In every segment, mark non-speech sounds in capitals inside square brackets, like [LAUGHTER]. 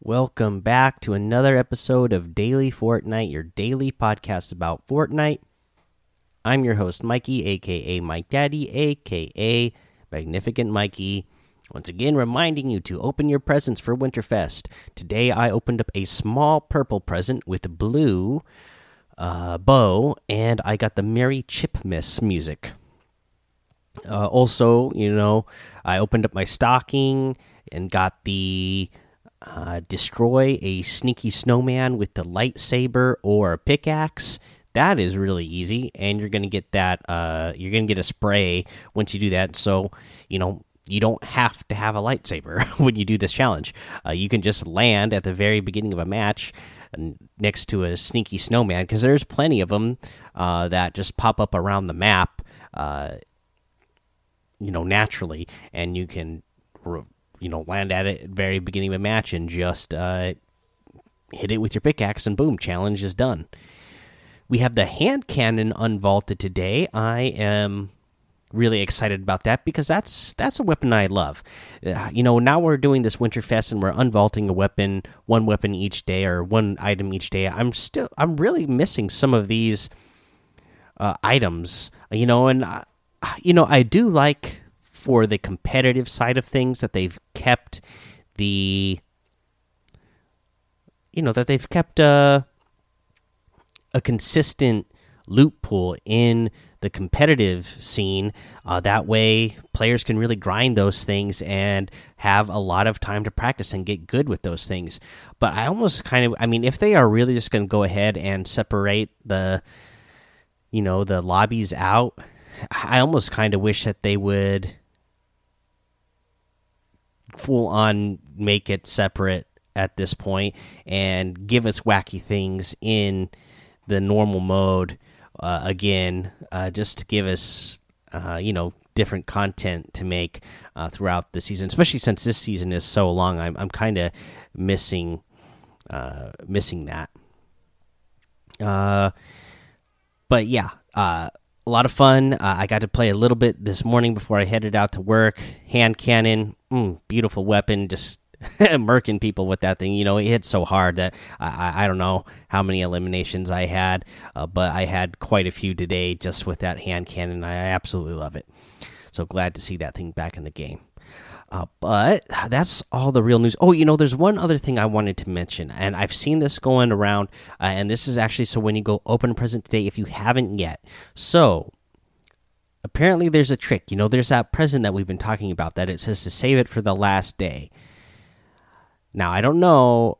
Welcome back to another episode of Daily Fortnite, your daily podcast about Fortnite. I'm your host, Mikey, aka Mike Daddy, aka Magnificent Mikey. Once again, reminding you to open your presents for Winterfest. Today, I opened up a small purple present with blue uh, bow, and I got the Merry Chipmas music. Uh, also, you know, I opened up my stocking and got the uh, destroy a sneaky snowman with the lightsaber or a pickaxe. That is really easy, and you're gonna get that. Uh, you're gonna get a spray once you do that. So, you know, you don't have to have a lightsaber [LAUGHS] when you do this challenge. Uh, you can just land at the very beginning of a match next to a sneaky snowman because there's plenty of them uh, that just pop up around the map. Uh, you know, naturally, and you can, you know, land at it at very beginning of a match and just uh, hit it with your pickaxe, and boom, challenge is done. We have the hand cannon unvaulted today. I am really excited about that because that's that's a weapon I love. Uh, you know, now we're doing this Winterfest and we're unvaulting a weapon, one weapon each day or one item each day. I'm still I'm really missing some of these uh, items. You know, and uh, you know I do like for the competitive side of things that they've kept the you know that they've kept a a consistent loot pool in the competitive scene. Uh, that way, players can really grind those things and have a lot of time to practice and get good with those things. But I almost kind of, I mean, if they are really just going to go ahead and separate the, you know, the lobbies out, I almost kind of wish that they would full on make it separate at this point and give us wacky things in the normal mode uh, again, uh, just to give us, uh, you know, different content to make uh, throughout the season, especially since this season is so long. I'm I'm kind of missing uh, missing that. Uh, but yeah, a lot of fun. I got to play a little bit this morning before I headed out to work. Hand cannon, mm, beautiful weapon, just [LAUGHS] murking people with that thing. You know, it hit so hard that I, I don't know how many eliminations I had, uh, but I had quite a few today just with that hand cannon. I absolutely love it. So glad to see that thing back in the game. Uh, but that's all the real news. Oh, you know, there's one other thing I wanted to mention, and I've seen this going around, uh, and this is actually so when you go open a present today, if you haven't yet. So apparently, there's a trick. You know, there's that present that we've been talking about that it says to save it for the last day. Now, I don't know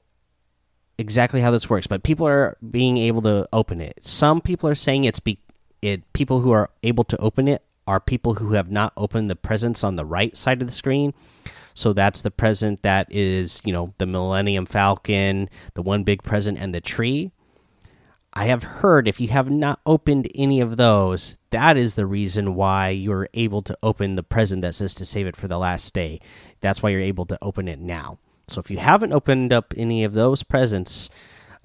exactly how this works, but people are being able to open it. Some people are saying it's be it people who are able to open it are people who have not opened the presents on the right side of the screen. So that's the present that is, you know, the Millennium Falcon, the one big present, and the tree. I have heard if you have not opened any of those, that is the reason why you're able to open the present that says to save it for the last day. That's why you're able to open it now. So if you haven't opened up any of those presents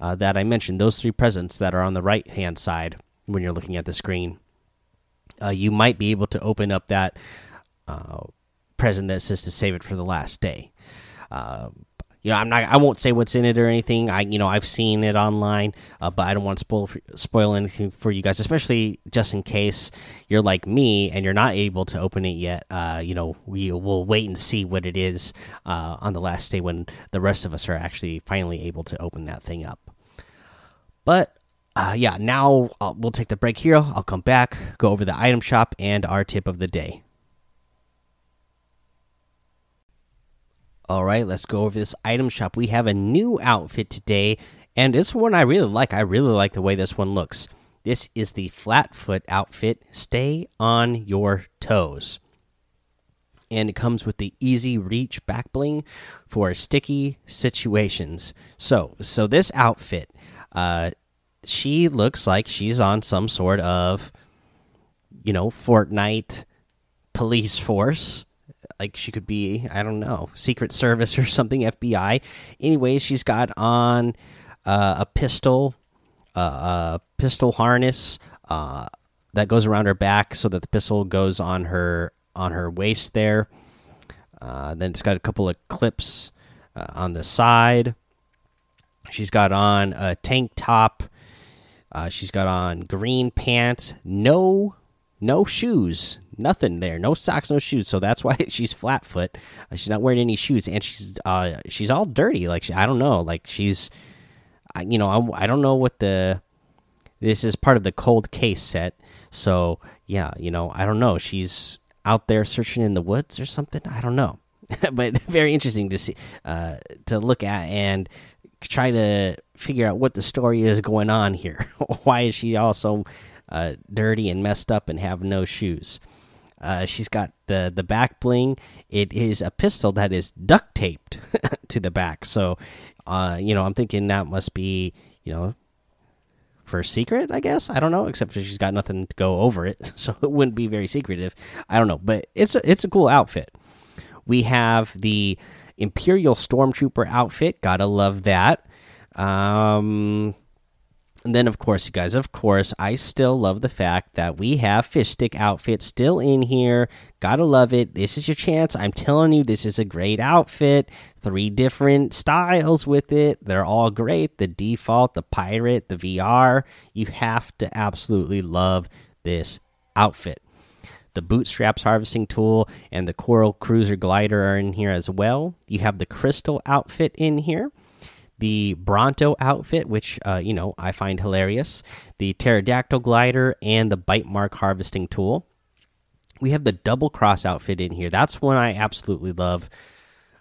uh, that I mentioned, those three presents that are on the right hand side when you're looking at the screen, uh, you might be able to open up that uh, present that says to save it for the last day. Uh, you know, I'm not. I won't say what's in it or anything. I, you know, I've seen it online, uh, but I don't want to spoil spoil anything for you guys, especially just in case you're like me and you're not able to open it yet. Uh, you know, we will wait and see what it is uh, on the last day when the rest of us are actually finally able to open that thing up. Uh, yeah, now I'll, we'll take the break here. I'll come back, go over the item shop and our tip of the day. All right, let's go over this item shop. We have a new outfit today, and this one I really like. I really like the way this one looks. This is the Flatfoot outfit. Stay on your toes. And it comes with the easy reach back bling for sticky situations. So, so this outfit, uh, she looks like she's on some sort of, you know, Fortnite police force. Like she could be i don't know secret service or [LAUGHS] something fbi anyways she's got on uh, a pistol uh, a pistol harness uh, that goes around her back so that the pistol goes on her on her waist there. Uh, then it's got a couple of clips uh, on the side. She's got on a tank top. Uh, she's got on green pants, no no shoes, nothing there, no socks, no shoes. So that's [LAUGHS] why she's flat foot. Uh, she's not wearing any shoes, and she's uh she's all dirty. Like she, I don't know, like she's, you know, I, I don't know what the this is part of the cold case set. So yeah, you know, I don't know. She's out there searching in the woods or something. I don't know, [LAUGHS] but [LAUGHS] very interesting to see, uh, to look at and try to figure out what the story is going on here. [LAUGHS] Why is she also uh, dirty and messed up and have no shoes? Uh, she's got the the back bling. It is a pistol that is duct taped [LAUGHS] to the back. So, uh, you know, I'm thinking that must be, you know, for secret, I guess. I don't know, except for she's got nothing to go over it, [LAUGHS] so it wouldn't be very secretive. I don't know, but it's a, it's a cool outfit. We have the Imperial Stormtrooper outfit. Gotta love that. Um, and then, of course, you guys, of course, I still love the fact that we have Fish Stick outfit still in here. Gotta love it. This is your chance. I'm telling you, this is a great outfit. Three different styles with it. They're all great. The default, the pirate, the VR. You have to absolutely love this outfit. The bootstraps harvesting tool and the coral cruiser glider are in here as well. You have the crystal outfit in here the Bronto outfit, which uh, you know I find hilarious, the pterodactyl glider, and the bite mark harvesting tool. We have the double cross outfit in here. That's one I absolutely love.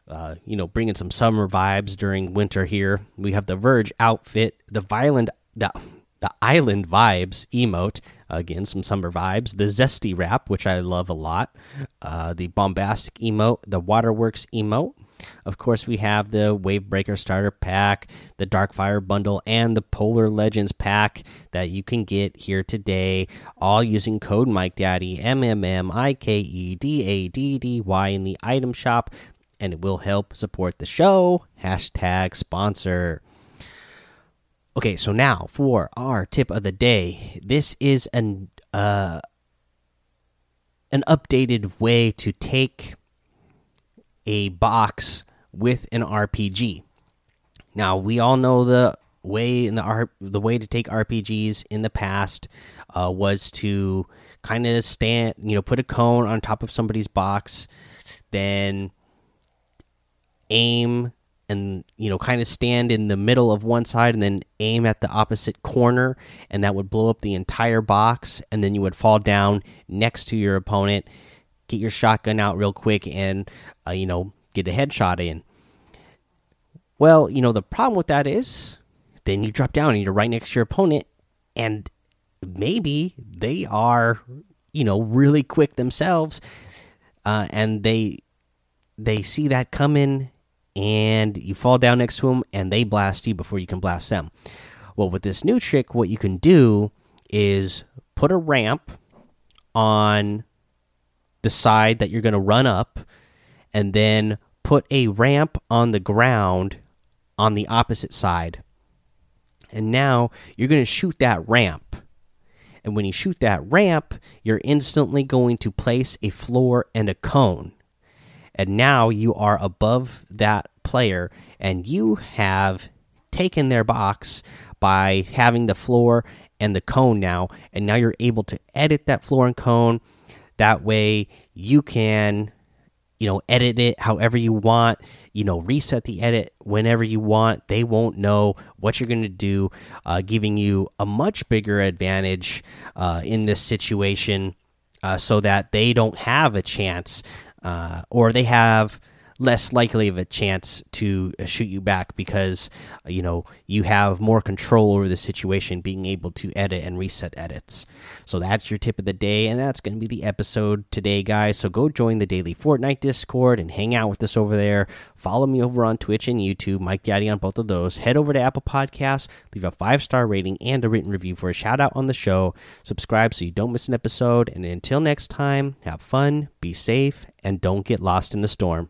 Uh, you know, bringing some summer vibes during winter here. We have the Verge outfit, the violent, the the island vibes emote. Again, some summer vibes. The zesty wrap, which I love a lot. Uh, the bombastic emote, the waterworks emote. Of course, we have the Wavebreaker starter pack, the Darkfire bundle, and the Polar Legends pack that you can get here today, all using code Mike Daddy M M M I K E D A D D Y in the item shop, and it will help support the show. Hashtag sponsor. Okay, so now for our tip of the day. This is an uh, an updated way to take a box with an RPG. Now we all know the way in the R the way to take RPGs in the past uh, was to kind of stand, you know, put a cone on top of somebody's box, then aim and you know kind of stand in the middle of one side and then aim at the opposite corner and that would blow up the entire box and then you would fall down next to your opponent get your shotgun out real quick and uh, you know get a headshot in. Well, you know the problem with that is then you drop down and you're right next to your opponent and maybe they are you know really quick themselves uh, and they they see that coming and you fall down next to them and they blast you before you can blast them well with this new trick what you can do is put a ramp on the side that you're going to run up and then put a ramp on the ground on the opposite side. And now you're going to shoot that ramp. And when you shoot that ramp, you're instantly going to place a floor and a cone. And now you are above that player, and you have taken their box by having the floor and the cone now. And now you're able to edit that floor and cone that way you can you know edit it however you want you know reset the edit whenever you want they won't know what you're going to do uh, giving you a much bigger advantage uh, in this situation uh, so that they don't have a chance uh, or they have less likely of a chance to uh, shoot you back because uh, you know you have more control over the situation being able to edit and reset edits. So that's your tip of the day and that's going to be the episode today guys. So go join the daily fortnite discord and hang out with us over there. Follow me over on twitch and youtube mike daddy on both of those. Head over to apple podcasts leave a five star rating and a written review for a shout out on the show. Subscribe so you don't miss an episode and until next time have fun be safe and don't get lost in the storm